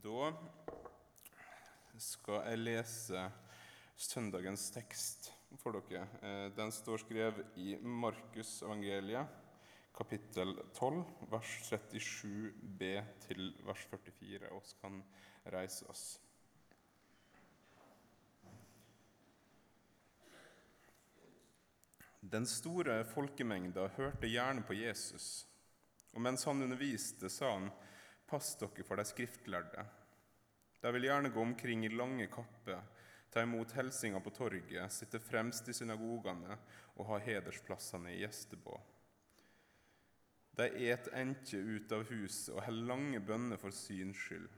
Da skal jeg lese søndagens tekst for dere. Eh, den står skrevet i Markusevangeliet, kapittel 12, vers 37b til vers 44. Vi kan reise oss. Den store folkemengda hørte gjerne på Jesus, og mens han underviste, sa han:" Pass dere for de skriftlærde. De vil gjerne gå omkring i lange kapper, ta imot hilsener på torget, sitte fremst i synagogene og ha hedersplassene i gjestebå. De et enke ut av huset og holder lange bønner for syns skyld.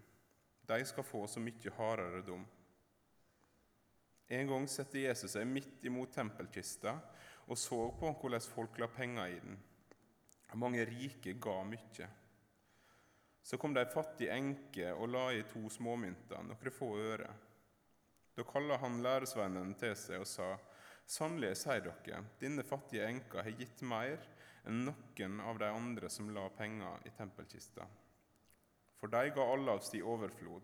De skal få så mye hardere dom. En gang satte Jesus seg midt imot tempelkista og så på hvordan folk la penger i den. Mange rike ga mye. Så kom det ei fattig enke og la i to småmynter, noen få øre. Da kalla han læresvennen til seg og sa:" Sannelig, jeg sier dere, denne fattige enka har gitt mer enn noen av de andre som la penger i tempelkista. For de ga alle av si overflod,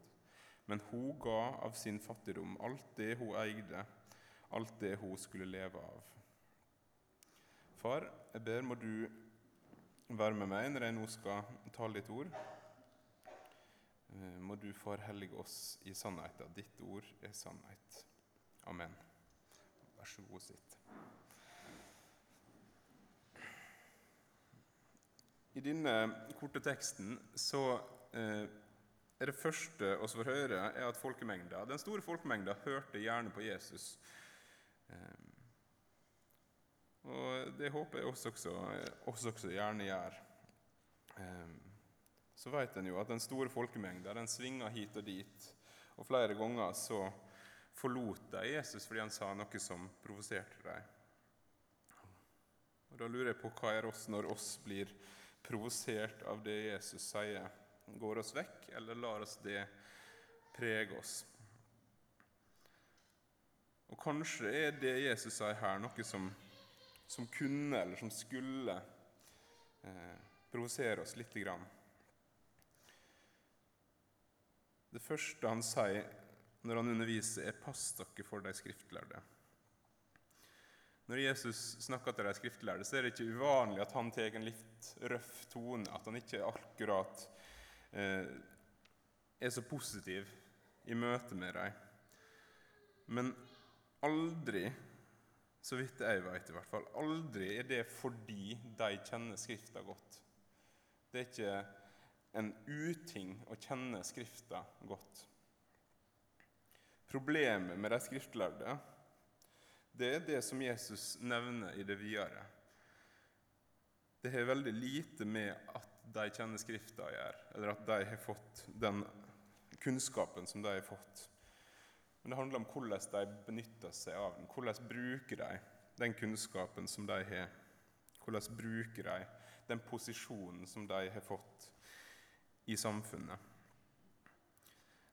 men hun ga av sin fattigdom alt det hun eide, alt det hun skulle leve av. Far, jeg ber må du være med meg når jeg nå skal ta litt ord. Eh, må du forhellige oss i sannheten. Ditt ord er sannhet. Amen. Vær så god, sitt. I denne korte teksten så eh, er det første vi får høre, er at folkemengda, den store folkemengda hørte gjerne på Jesus. Eh, og det håper jeg oss også, oss også gjerne gjør. Så vet en jo at den store folkemengda den svinger hit og dit. Og flere ganger så forlot de Jesus fordi han sa noe som provoserte dem. Og Da lurer jeg på hva er oss når oss blir provosert av det Jesus sier? Går oss vekk, eller lar oss det prege oss? Og Kanskje er det Jesus sier her, noe som, som kunne eller som skulle eh, provosere oss lite grann. Det første han sier når han underviser, er 'pass dere for de skriftlærde'. Når Jesus snakker til de skriftlærde, så er det ikke uvanlig at han tar en litt røff tone, at han ikke akkurat eh, er så positiv i møte med dem. Men aldri, så vidt jeg vet i hvert fall, aldri er det fordi de kjenner Skrifta godt. Det er ikke en uting å kjenne Skrifta godt. Problemet med de skriftlærde det er det som Jesus nevner i det videre. Det har veldig lite med at de kjenner Skrifta å gjøre, eller at de har fått den kunnskapen som de har fått. Men det handler om hvordan de benytter seg av den. Hvordan bruker de den kunnskapen som de har? Hvordan bruker de den posisjonen som de har fått i samfunnet.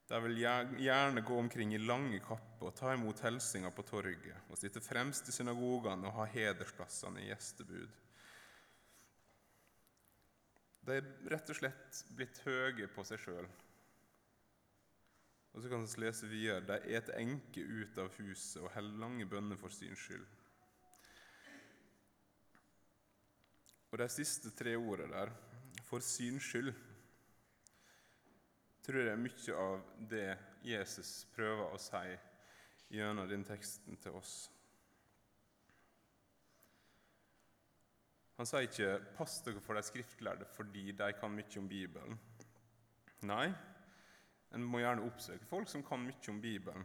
De vil gjerne gå omkring i lange kapper og ta imot hilsener på torget og sitte fremst i synagogene og ha hedersplassene i gjestebud. De er rett og slett blitt høye på seg sjøl. Og så kan vi lese videre de et enke ut av huset og holder lange bønner for sin skyld. Og de siste tre ordene der, for syns skyld, tror jeg mye av det Jesus prøver å si gjennom den teksten til oss. Han sier ikke 'pass dere for de skriftlærde fordi de kan mye om Bibelen'. Nei, en må gjerne oppsøke folk som kan mye om Bibelen.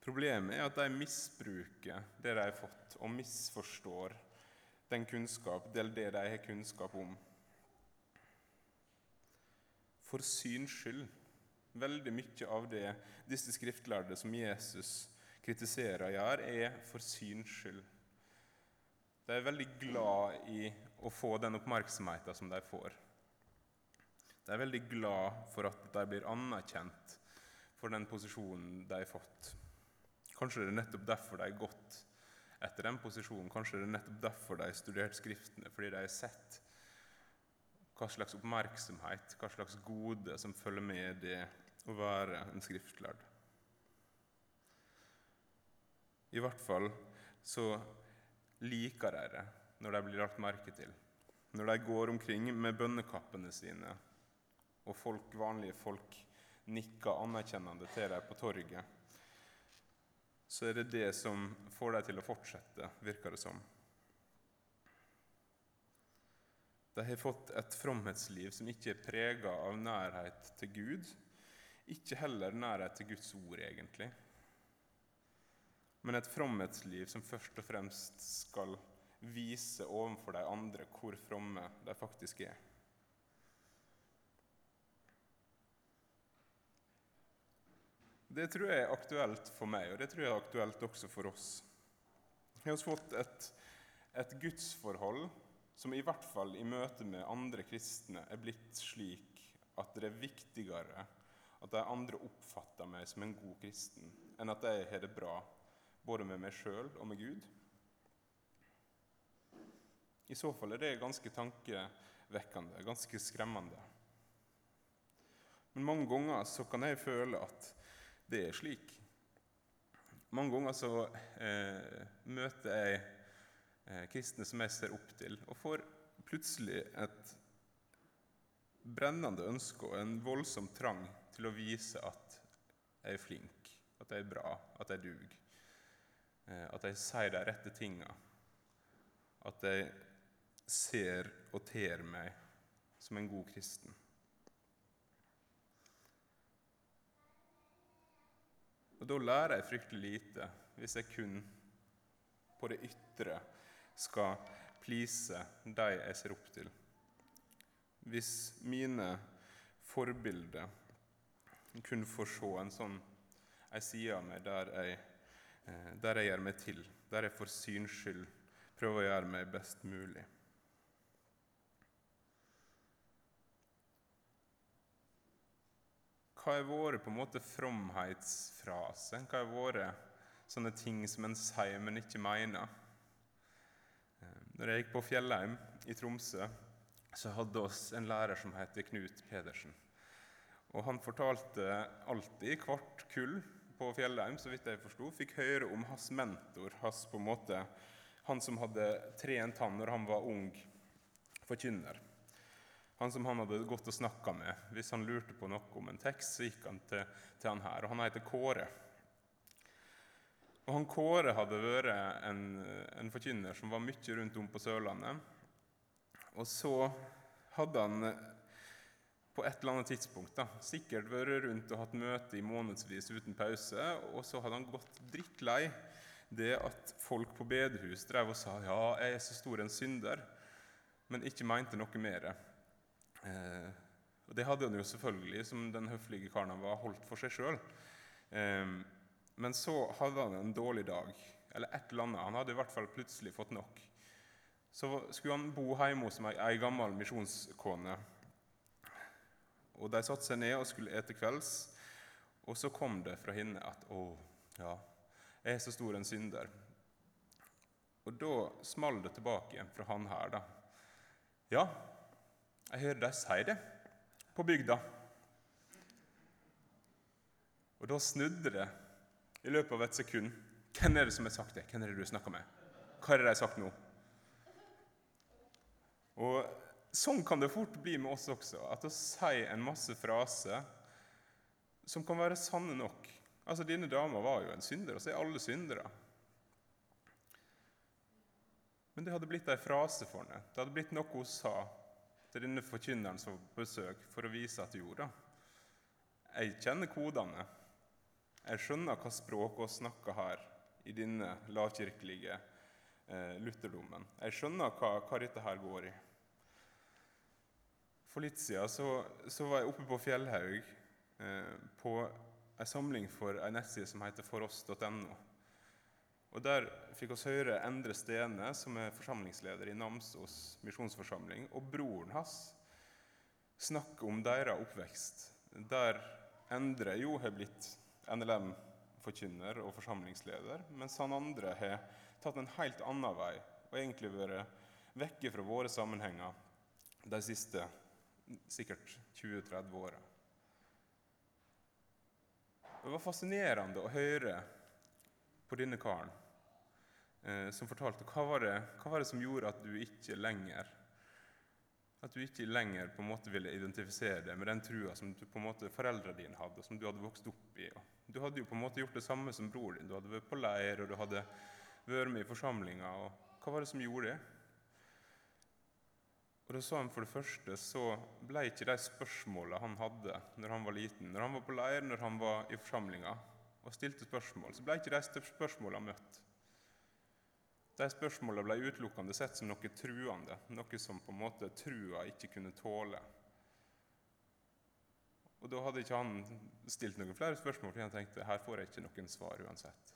Problemet er at de misbruker det de har fått, og misforstår den kunnskap, det de har kunnskap om for syns skyld. Veldig mye av det disse skriftlærde som Jesus kritiserer, gjør, er for syns skyld. De er veldig glad i å få den oppmerksomheten som de får. De er veldig glad for at de blir anerkjent for den posisjonen de har fått. Kanskje det er nettopp derfor de har gått etter den posisjonen. Kanskje det er nettopp derfor de har studert Skriftene, fordi de har sett hva slags oppmerksomhet, hva slags gode som følger med det å være en skriftlærd. I hvert fall så liker de det når de blir lagt merke til. Når de går omkring med bønnekappene sine, og folk, vanlige folk nikker anerkjennende til dem på torget, så er det det som får dem til å fortsette, virker det som. De har fått et fromhetsliv som ikke er prega av nærhet til Gud, ikke heller nærhet til Guds ord, egentlig. Men et fromhetsliv som først og fremst skal vise overfor de andre hvor fromme de faktisk er. Det tror jeg er aktuelt for meg, og det tror jeg er aktuelt også for oss. Vi har fått et, et gudsforhold som i hvert fall i møte med andre kristne er blitt slik at det er viktigere at de andre oppfatter meg som en god kristen, enn at jeg har det bra både med meg sjøl og med Gud. I så fall er det ganske tankevekkende, ganske skremmende. Men mange ganger så kan jeg føle at det er slik. Mange ganger så eh, møter jeg kristne som jeg ser opp til, og får plutselig et brennende ønske og en voldsom trang til å vise at jeg er flink, at jeg er bra, at jeg duger. Eh, at jeg sier de rette tinga. At jeg ser og ter meg som en god kristen. Og Da lærer jeg fryktelig lite hvis jeg kun på det ytre skal please de jeg ser opp til. Hvis mine forbilder kunne få se en sånn ei side av meg der jeg, eh, der jeg gjør meg til, der jeg for syns skyld prøver å gjøre meg best mulig. Hva har vært på en måte fromhetsfrase? Hva har vært sånne ting som en sier, men ikke mener? Når jeg gikk på Fjellheim i Tromsø, så hadde oss en lærer som heter Knut Pedersen. Og Han fortalte alltid, hvert kull på Fjellheim, så vidt jeg forsto, fikk høre om hans mentor, hans på en måte, han som hadde trent han når han var ung forkynner. Han som han hadde gått og snakka med. Hvis han lurte på noe om en tekst, så gikk han til, til han her. Og han heter Kåre. Og han Kåre hadde vært en, en forkynner som var mye rundt om på Sørlandet. Og så hadde han på et eller annet tidspunkt da, sikkert vært rundt og hatt møte i månedsvis uten pause, og så hadde han gått drittlei det at folk på bedehus drev og sa ja, jeg er så stor en synder, men ikke mente noe mer. Eh, og Det hadde han jo selvfølgelig, som den høflige karen han var, holdt for seg sjøl. Eh, men så hadde han en dårlig dag, eller et eller annet. Han hadde i hvert fall plutselig fått nok. Så skulle han bo hjemme hos meg, ei gammel misjonskone. Og De satte seg ned og skulle ete kvelds, og så kom det fra henne at 'Å, ja, jeg er så stor en synder'. Og da small det tilbake fra han her, da. 'Ja, jeg hører de si det på bygda.' Og da snudde det i løpet av et sekund. Hvem er det som har sagt det? Hvem er det du snakker med? Hva er det de har sagt nå? Og Sånn kan det fort bli med oss også. At å si en masse fraser som kan være sanne nok. Altså, Denne dama var jo en synder, og så er alle syndere. Men det hadde blitt ei frase for henne. Det hadde blitt noe hun sa til denne forkynneren som var på besøk, for å vise at jo gjorde. Jeg kjenner kodene. Jeg skjønner hva språk vi snakker her i denne lavkirkelige eh, lutherdommen. Jeg skjønner hva, hva, dette her går i. For litt siden så, så var jeg oppe på Fjellhaug eh, på en samling for en nettside som heter foross.no. Og Der fikk oss høre Endre Stene, som er forsamlingsleder i Namsos misjonsforsamling, og broren hans snakke om deres oppvekst, der Endre jo har blitt NLM-forkynner og forsamlingsleder, mens han andre har tatt en helt annen vei og egentlig vært vekke fra våre sammenhenger de siste sikkert 20-30-åra. Det var fascinerende å høre på denne karen eh, som fortalte hva var, det, hva var det som gjorde at du ikke lenger at du ikke lenger på en måte ville identifisere deg med den trua som du, på en måte foreldrene dine hadde, og som du hadde vokst opp i. Du hadde jo på en måte gjort det samme som bror din. Du hadde vært på leir, og du hadde vært med i forsamlinga. Og Hva var det som gjorde det? Og da sa han For det første så ble ikke de spørsmåla han hadde når han var liten, når han var på leir, når han var i forsamlinga og stilte spørsmål, så ble ikke de spørsmåla møtt. De spørsmåla ble utelukkende sett som noe truende, noe som på en måte trua ikke kunne tåle. Og Da hadde ikke han stilt noen flere spørsmål, fordi han tenkte her får jeg ikke noen svar uansett.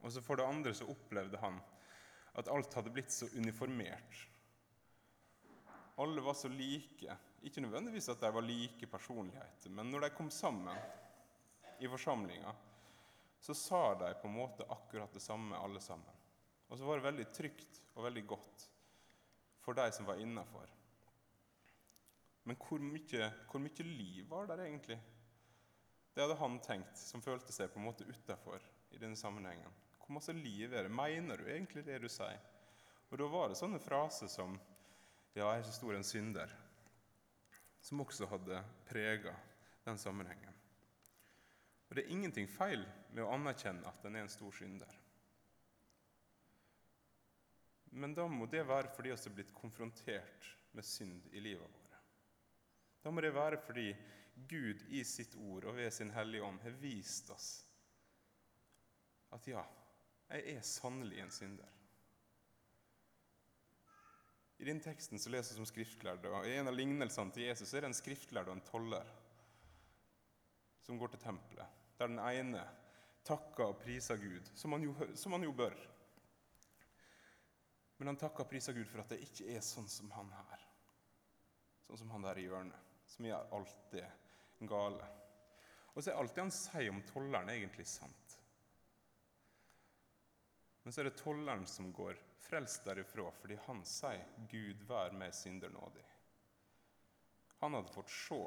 Og så For det andre så opplevde han at alt hadde blitt så uniformert alle var så like. Ikke nødvendigvis at de var like personligheter, men når de kom sammen i forsamlinga, så sa de på en måte akkurat det samme, alle sammen. Og så var det veldig trygt og veldig godt for de som var innafor. Men hvor mye, hvor mye, liv var der egentlig? Det hadde han tenkt, som følte seg på en måte utafor i denne sammenhengen. Hvor masse liv er det? Mener du egentlig det du sier? Og da var det sånne fraser som ja, jeg er så stor en synder, som også hadde prega den sammenhengen. Og Det er ingenting feil med å anerkjenne at en er en stor synder. Men da må det være fordi vi er blitt konfrontert med synd i livet vårt. Da må det være fordi Gud i sitt ord og ved sin Hellige Ånd har vist oss at ja, jeg er sannelig en synder. I den teksten så leser vi som skriftlærde, og I en av lignelsene til Jesus er det en skriftlærde og en toller som går til tempelet, der den ene takker og priser Gud, som han jo, som han jo bør. Men han takker og priser Gud for at det ikke er sånn som han her. Sånn som han der i hjørnet, som gjør alt det gale. Og så er alt det han sier om tolleren, egentlig sant. Men så er det tolleren som går frelst derifra fordi han sier 'Gud, vær meg synder nådig'. Han hadde fått se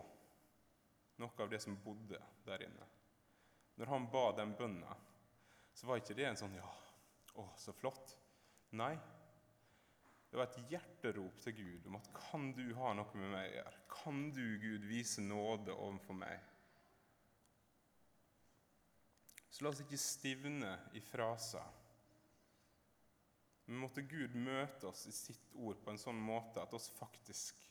noe av det som bodde der inne. Når han ba den bønna, så var ikke det en sånn 'ja, å, så flott'. Nei. Det var et hjerterop til Gud om at 'kan du ha noe med meg å gjøre'? Kan du, Gud, vise nåde overfor meg? Så la oss ikke stivne i fraser men måtte Gud møte oss i sitt ord på en sånn måte at oss faktisk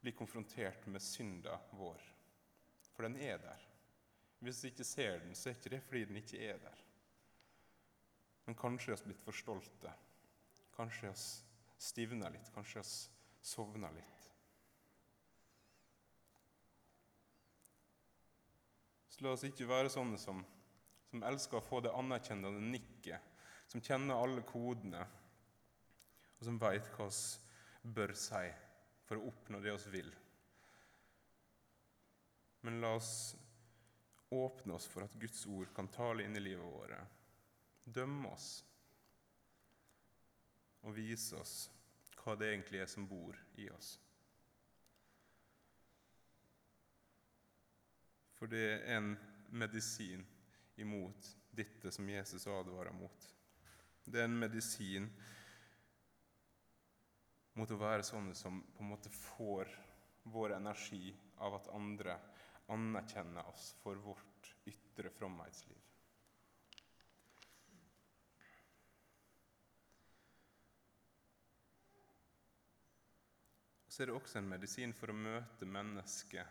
blir konfrontert med synda vår. For den er der. Hvis vi ikke ser den, så er ikke det fordi den ikke er der. Men kanskje vi har blitt for stolte. Kanskje vi stivner litt. Kanskje vi sovner litt. Så la oss ikke være sånne som, som elsker å få det anerkjennende nikket som kjenner alle kodene, og som veit hva vi bør si for å oppnå det vi vil. Men la oss åpne oss for at Guds ord kan tale inn i livet vårt, dømme oss og vise oss hva det egentlig er som bor i oss. For det er en medisin imot dette som Jesus advarer mot. Det er en medisin mot å være sånne som på en måte får vår energi av at andre anerkjenner oss for vårt ytre fromhetsliv. Så er det også en medisin for å møte mennesker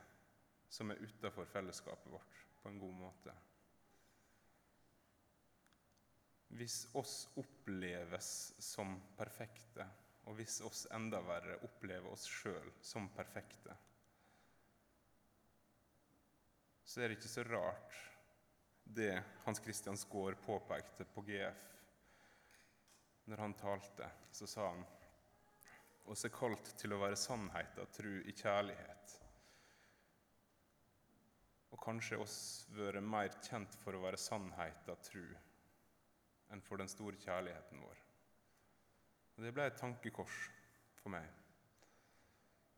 som er utafor fellesskapet vårt, på en god måte hvis oss oppleves som perfekte, og hvis oss enda verre opplever oss sjøl som perfekte, så er det ikke så rart det Hans Christian Skaar påpekte på GF. Når han talte, så sa han oss er kalt til å være sannheten tru i kjærlighet. Og kanskje oss være mer kjent for å være sannheten tru enn for den store kjærligheten vår. Og Det ble et tankekors for meg.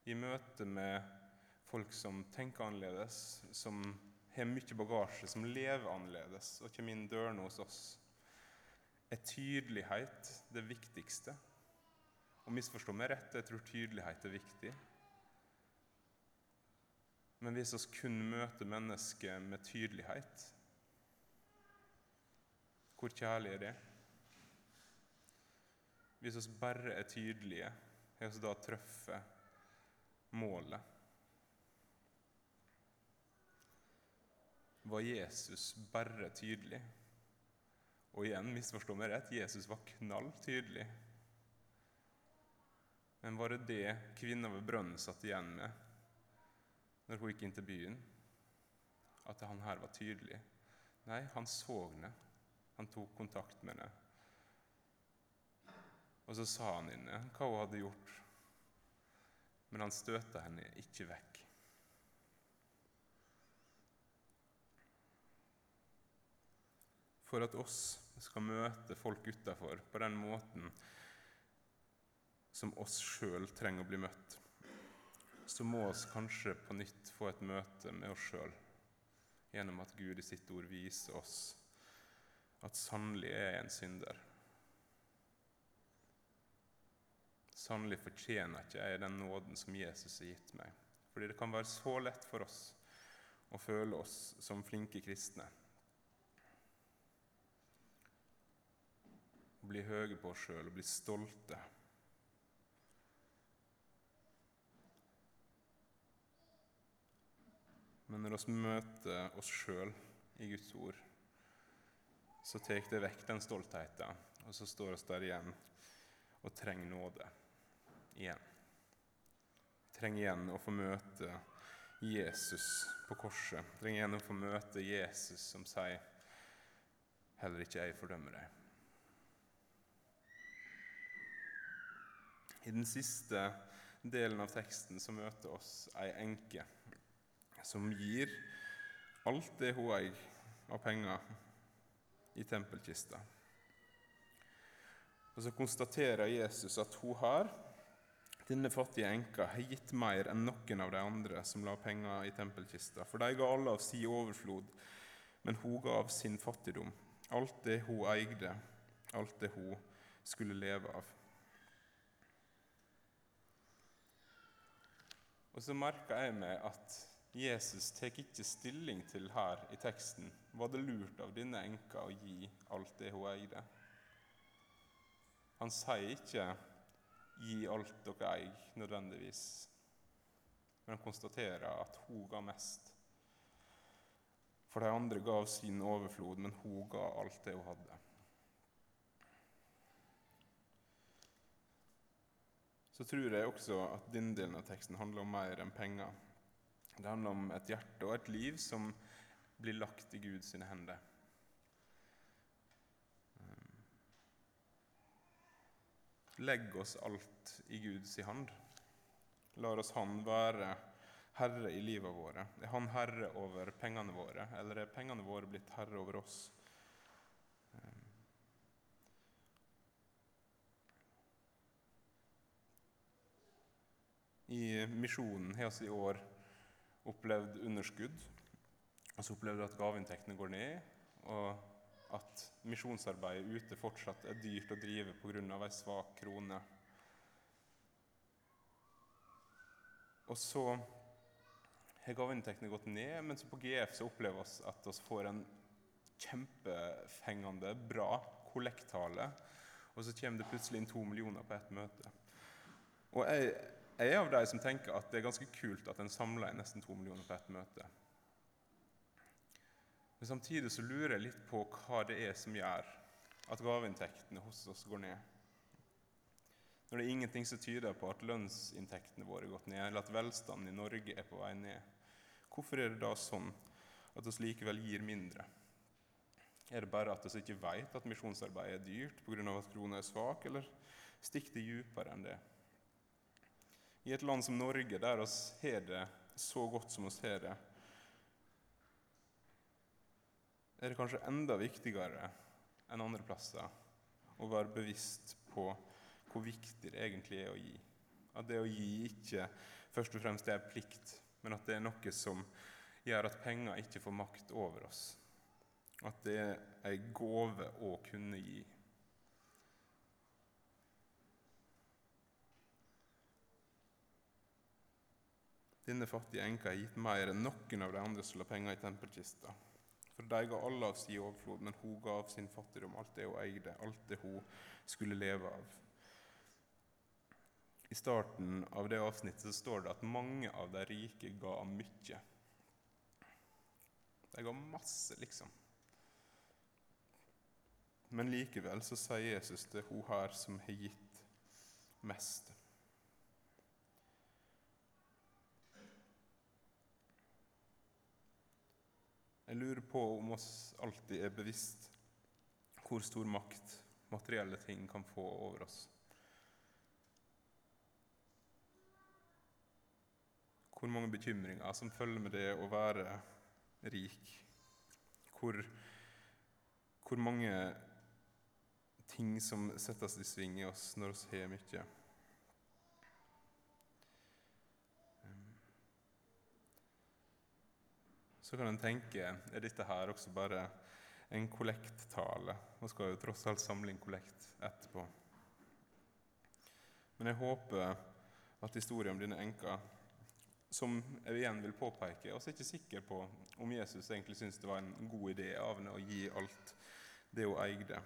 i møte med folk som tenker annerledes, som har mye bagasje, som lever annerledes og kommer inn dørene hos oss, er tydelighet det viktigste. Og misforstå meg rett, jeg tror tydelighet er viktig. Men hvis vi kun møter mennesket med tydelighet, hvor kjærlig er det? Hvis vi bare er tydelige, har vi da truffet målet? Var Jesus bare tydelig? Og igjen, misforstå meg rett, Jesus var knall tydelig. Men var det det kvinna ved brønnen satt igjen med når hun gikk inn til byen? At han her var tydelig? Nei, han så henne. Han tok kontakt med henne. Og så sa han henne hva hun hadde gjort, men han støta henne ikke vekk. For at oss skal møte folk utafor på den måten som oss sjøl trenger å bli møtt, så må oss kanskje på nytt få et møte med oss sjøl gjennom at Gud i sitt ord viser oss at sannelig er jeg en synder. Sannelig fortjener ikke jeg den nåden som Jesus har gitt meg. Fordi det kan være så lett for oss å føle oss som flinke kristne. Å bli høye på oss sjøl og bli stolte Men når vi møter oss sjøl i Guds ord, så tar det vekk den stoltheten, og så står vi der igjen og trenger nåde igjen. Trenger igjen å få møte Jesus på korset. Trenger igjen å få møte Jesus som sier 'Heller ikke jeg fordømmer deg'. I den siste delen av teksten så møter oss ei enke som gir alt det hun eier av penger, i tempelkista. Og Så konstaterer Jesus at hun har, denne fattige enka, har gitt mer enn noen av de andre som la penger i tempelkista. For de ga alle av sin overflod, men hun ga av sin fattigdom. Alt det hun eide, alt det hun skulle leve av. Og så merka jeg meg at Jesus tar ikke stilling til her i teksten var det lurt av denne enka å gi alt det hun eide. Han sier ikke 'gi alt dere eier', nødvendigvis, men han konstaterer at hun ga mest. For de andre gav sin overflod, men hun ga alt det hun hadde. Så tror jeg også at denne delen av teksten handler om mer enn penger. Det handler om et hjerte og et liv som blir lagt i Guds hender. Legg oss alt i Guds hand. Lar oss Han være herre i livet våre. Er Han herre over pengene våre, eller er pengene våre blitt herre over oss? I misjonen har vi i år opplevd underskudd. Og så opplevde at gaveinntektene går ned, og at misjonsarbeidet ute fortsatt er dyrt å drive pga. ei svak krone. Og så har gaveinntektene gått ned, men på GF så opplever vi at vi får en kjempefengende, bra kollektale. Og så kommer det plutselig inn to millioner på ett møte. Og jeg jeg er av de som tenker at det er ganske kult at en samler inn nesten to millioner på ett møte. Men samtidig så lurer jeg litt på hva det er som gjør at gaveinntektene hos oss går ned. Når det er ingenting som tyder på at lønnsinntektene våre har gått ned, eller at velstanden i Norge er på vei ned, hvorfor er det da sånn at oss likevel gir mindre? Er det bare at vi ikke vet at misjonsarbeid er dyrt pga. at krona er svak, eller stikker det dypere enn det? I et land som Norge, der oss har det så godt som oss har det, er det kanskje enda viktigere enn andre plasser å være bevisst på hvor viktig det egentlig er å gi. At det å gi ikke først og fremst er plikt, men at det er noe som gjør at penger ikke får makt over oss. At det er ei gave å kunne gi. Denne fattige enka har gitt mer enn noen av de andre som la penger i tempelkista. For de ga alle av sin overflod, men hun ga av sin fattigdom alt det hun eide, alt det hun skulle leve av. I starten av det avsnittet står det at mange av de rike ga mye. De ga masse, liksom. Men likevel så sier Jesus til hun her som har gitt mest. Jeg lurer på om oss alltid er bevisst hvor stor makt materielle ting kan få over oss. Hvor mange bekymringer som følger med det å være rik. Hvor, hvor mange ting som settes i sving i oss når vi har mye. Så kan en tenke er dette her også bare en kollekttale? Vi skal jo tross alt samle inn kollekt etterpå. Men jeg håper at historien om denne enka, som jeg igjen vil påpeke Jeg er ikke sikker på om Jesus egentlig syntes det var en god idé av henne å gi alt det hun eide.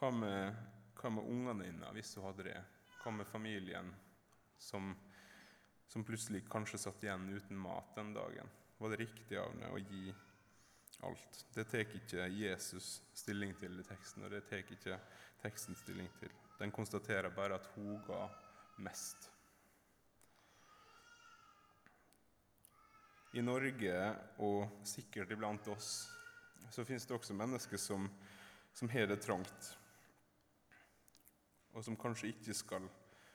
Hva med, hva med ungene dine, hvis hun hadde det? Hva med familien som som plutselig kanskje satt igjen uten mat den dagen. Var det riktig av henne å gi alt? Det tar ikke Jesus stilling til i teksten, og det tar ikke teksten stilling til. Den konstaterer bare at hun ga mest. I Norge, og sikkert iblant oss, så finnes det også mennesker som, som har det trangt, og som kanskje ikke skal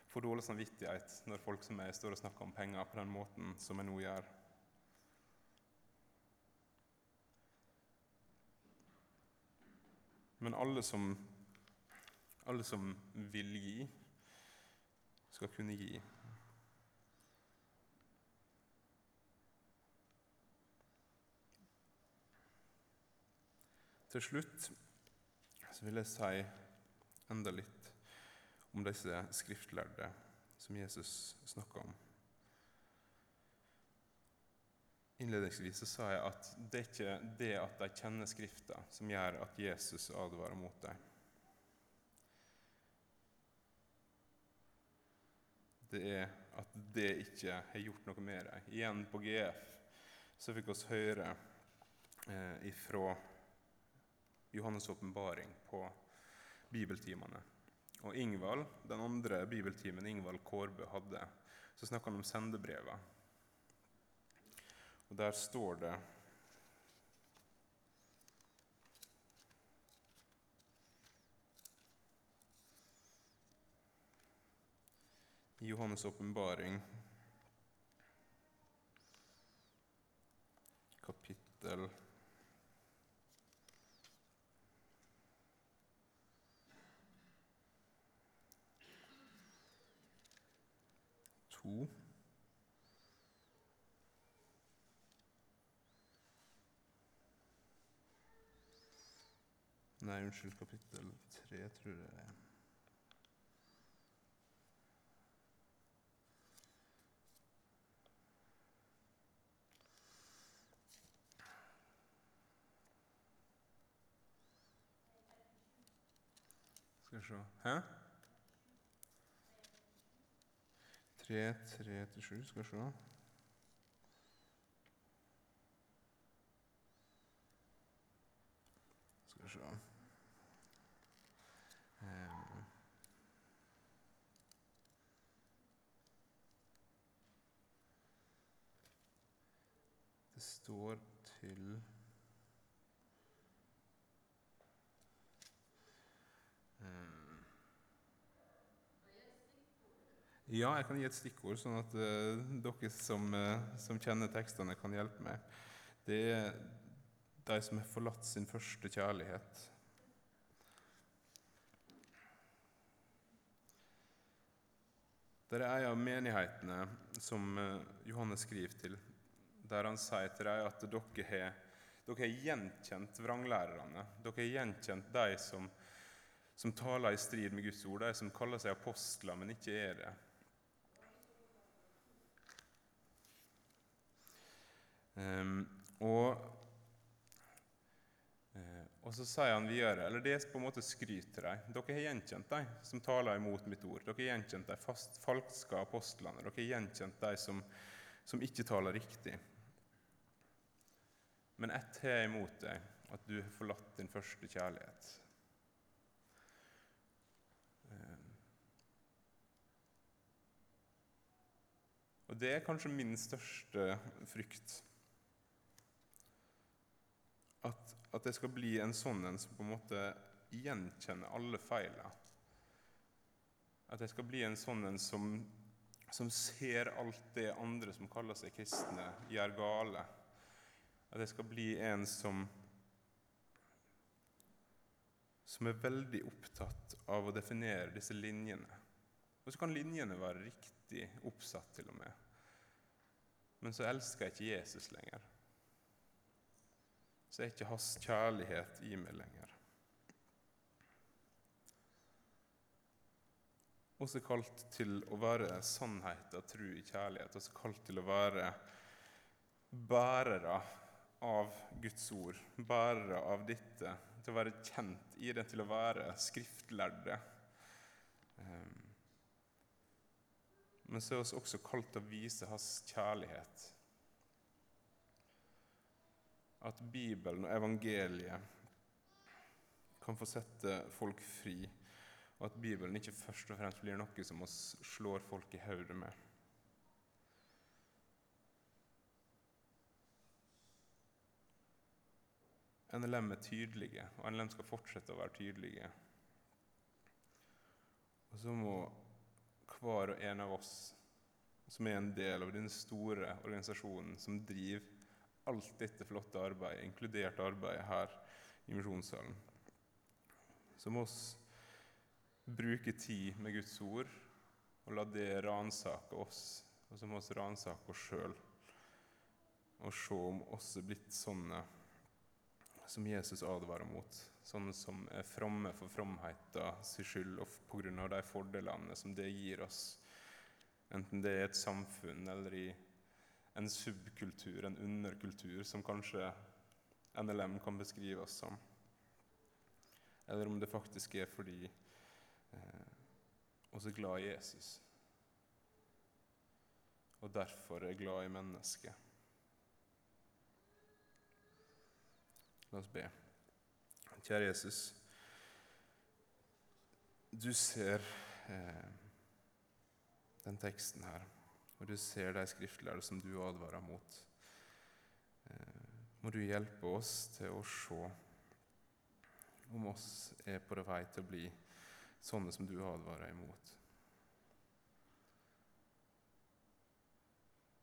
får dårlig samvittighet når folk som meg står og snakker om penger på den måten som jeg nå gjør. Men alle som, alle som vil gi, skal kunne gi. Til slutt vil jeg si enda litt om disse skriftlærde som Jesus snakka om. Innledningsvis så sa jeg at det er ikke det at de kjenner Skrifta, som gjør at Jesus advarer mot dem. Det er at det ikke har gjort noe med dem. Igjen på GF så fikk vi høre eh, ifra Johannes' åpenbaring på bibeltimene. Og Ingvald, den andre bibeltimen Ingvald Kårbø hadde, så snakka han om sendebreva. Og der står det i Johannes' åpenbaring, kapittel to. Nei, unnskyld, kapittel 3, tror jeg det er. Skal vi se Hæ? 3, 3 til 7. Skal vi se. Skal vi se um. Det står til Ja, jeg kan gi et stikkord, sånn at uh, dere som, uh, som, kjenner tekstene, kan hjelpe meg. Det er de som har forlatt sin første kjærlighet. Det er en av menighetene som uh, Johannes skriver til, der han sier til dem at dere har, dere har gjenkjent vranglærerne. Dere har gjenkjent de som, som taler i strid med Guds ord, de som kaller seg apostler, men ikke er det. Og, uh, og så sier han videre, eller det er på en måte skryt til dem. Dere har gjenkjent dem som taler imot mitt ord. Dere har gjenkjent de falske apostlene. Dere har gjenkjent de som, som ikke taler riktig. Men ett har jeg imot deg, at du har forlatt din første kjærlighet. Um, og det er kanskje min største frykt at, at det skal bli en sånn en som på en måte gjenkjenner alle feilene. At jeg skal bli en sånn en som, som ser alt det andre som kaller seg kristne, gjør gale. At jeg skal bli en som, som er veldig opptatt av å definere disse linjene. Og så kan linjene være riktig oppsatt, til og med. Men så elsker jeg ikke Jesus lenger så er ikke hans kjærlighet i meg lenger. Også kalt til å være sannhet og tro i kjærlighet. Også kalt til å være bærere av Guds ord, bærere av dette. Til å være kjent i det, til å være skriftlærde. Ehm, men så er vi også kalt til å vise hans kjærlighet at Bibelen og evangeliet kan få sette folk fri, og at Bibelen ikke først og fremst blir noe som oss slår folk i hodet med. NLM er tydelige, og NLM skal fortsette å være tydelige. Og så må hver og en av oss som er en del av den store organisasjonen som driver alt dette flotte arbeidet, inkludert arbeidet her i misjonssalen. Så må oss bruke tid med Guds ord og la det ransake oss. Og så må oss ransake oss sjøl og se om oss er blitt sånne som Jesus advarer mot. Sånne som er fromme for fromheta si skyld og pga. de fordelene som det gir oss, enten det er et samfunn eller i en subkultur, en underkultur, som kanskje NLM kan beskrives som. Eller om det faktisk er fordi eh, er glad i Jesus. Og derfor er glad i mennesket. La oss be. Kjære Jesus. Du ser eh, den teksten her. Og du ser de skriftlærde som du advarer mot. Eh, må du hjelpe oss til å se om oss er på vei til å bli sånne som du advarer imot.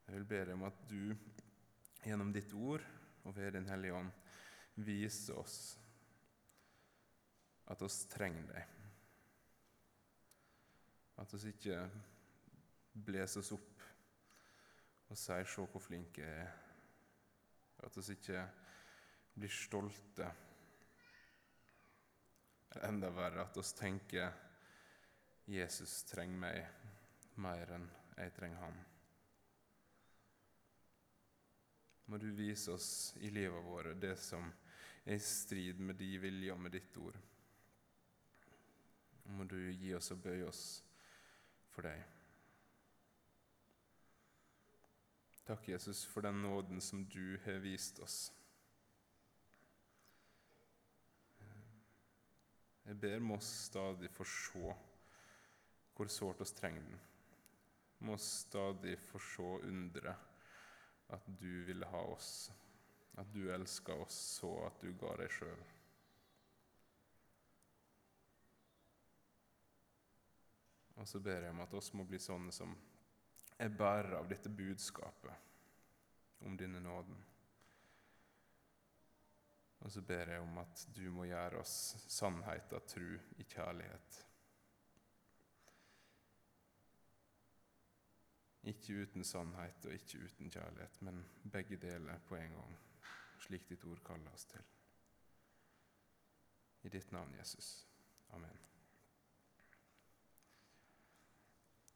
Jeg vil be deg om at du gjennom ditt ord og ved Din Hellige Ånd viser oss at oss trenger deg. At oss ikke blåser oss opp og sier 'se hvor flink jeg er'. At vi ikke blir stolte. Eller enda verre at vi tenker 'Jesus trenger meg mer enn jeg trenger ham'. Må du vise oss i livet vårt det som er i strid med din vilje og med ditt ord. Må du gi oss og bøye oss for deg. Takk, Jesus, for den nåden som du har vist oss. Jeg ber må oss stadig få se hvor sårt oss trenger den. Må stadig få se underet at du ville ha oss, at du elska oss så at du ga deg sjøl. Og så ber jeg om at oss må bli sånne som er bærer av dette budskapet om denne nåden. Og så ber jeg om at du må gjøre oss sannhet av tru i kjærlighet. Ikke uten sannhet og ikke uten kjærlighet, men begge deler på en gang, slik ditt ord kaller oss til. I ditt navn, Jesus. Amen.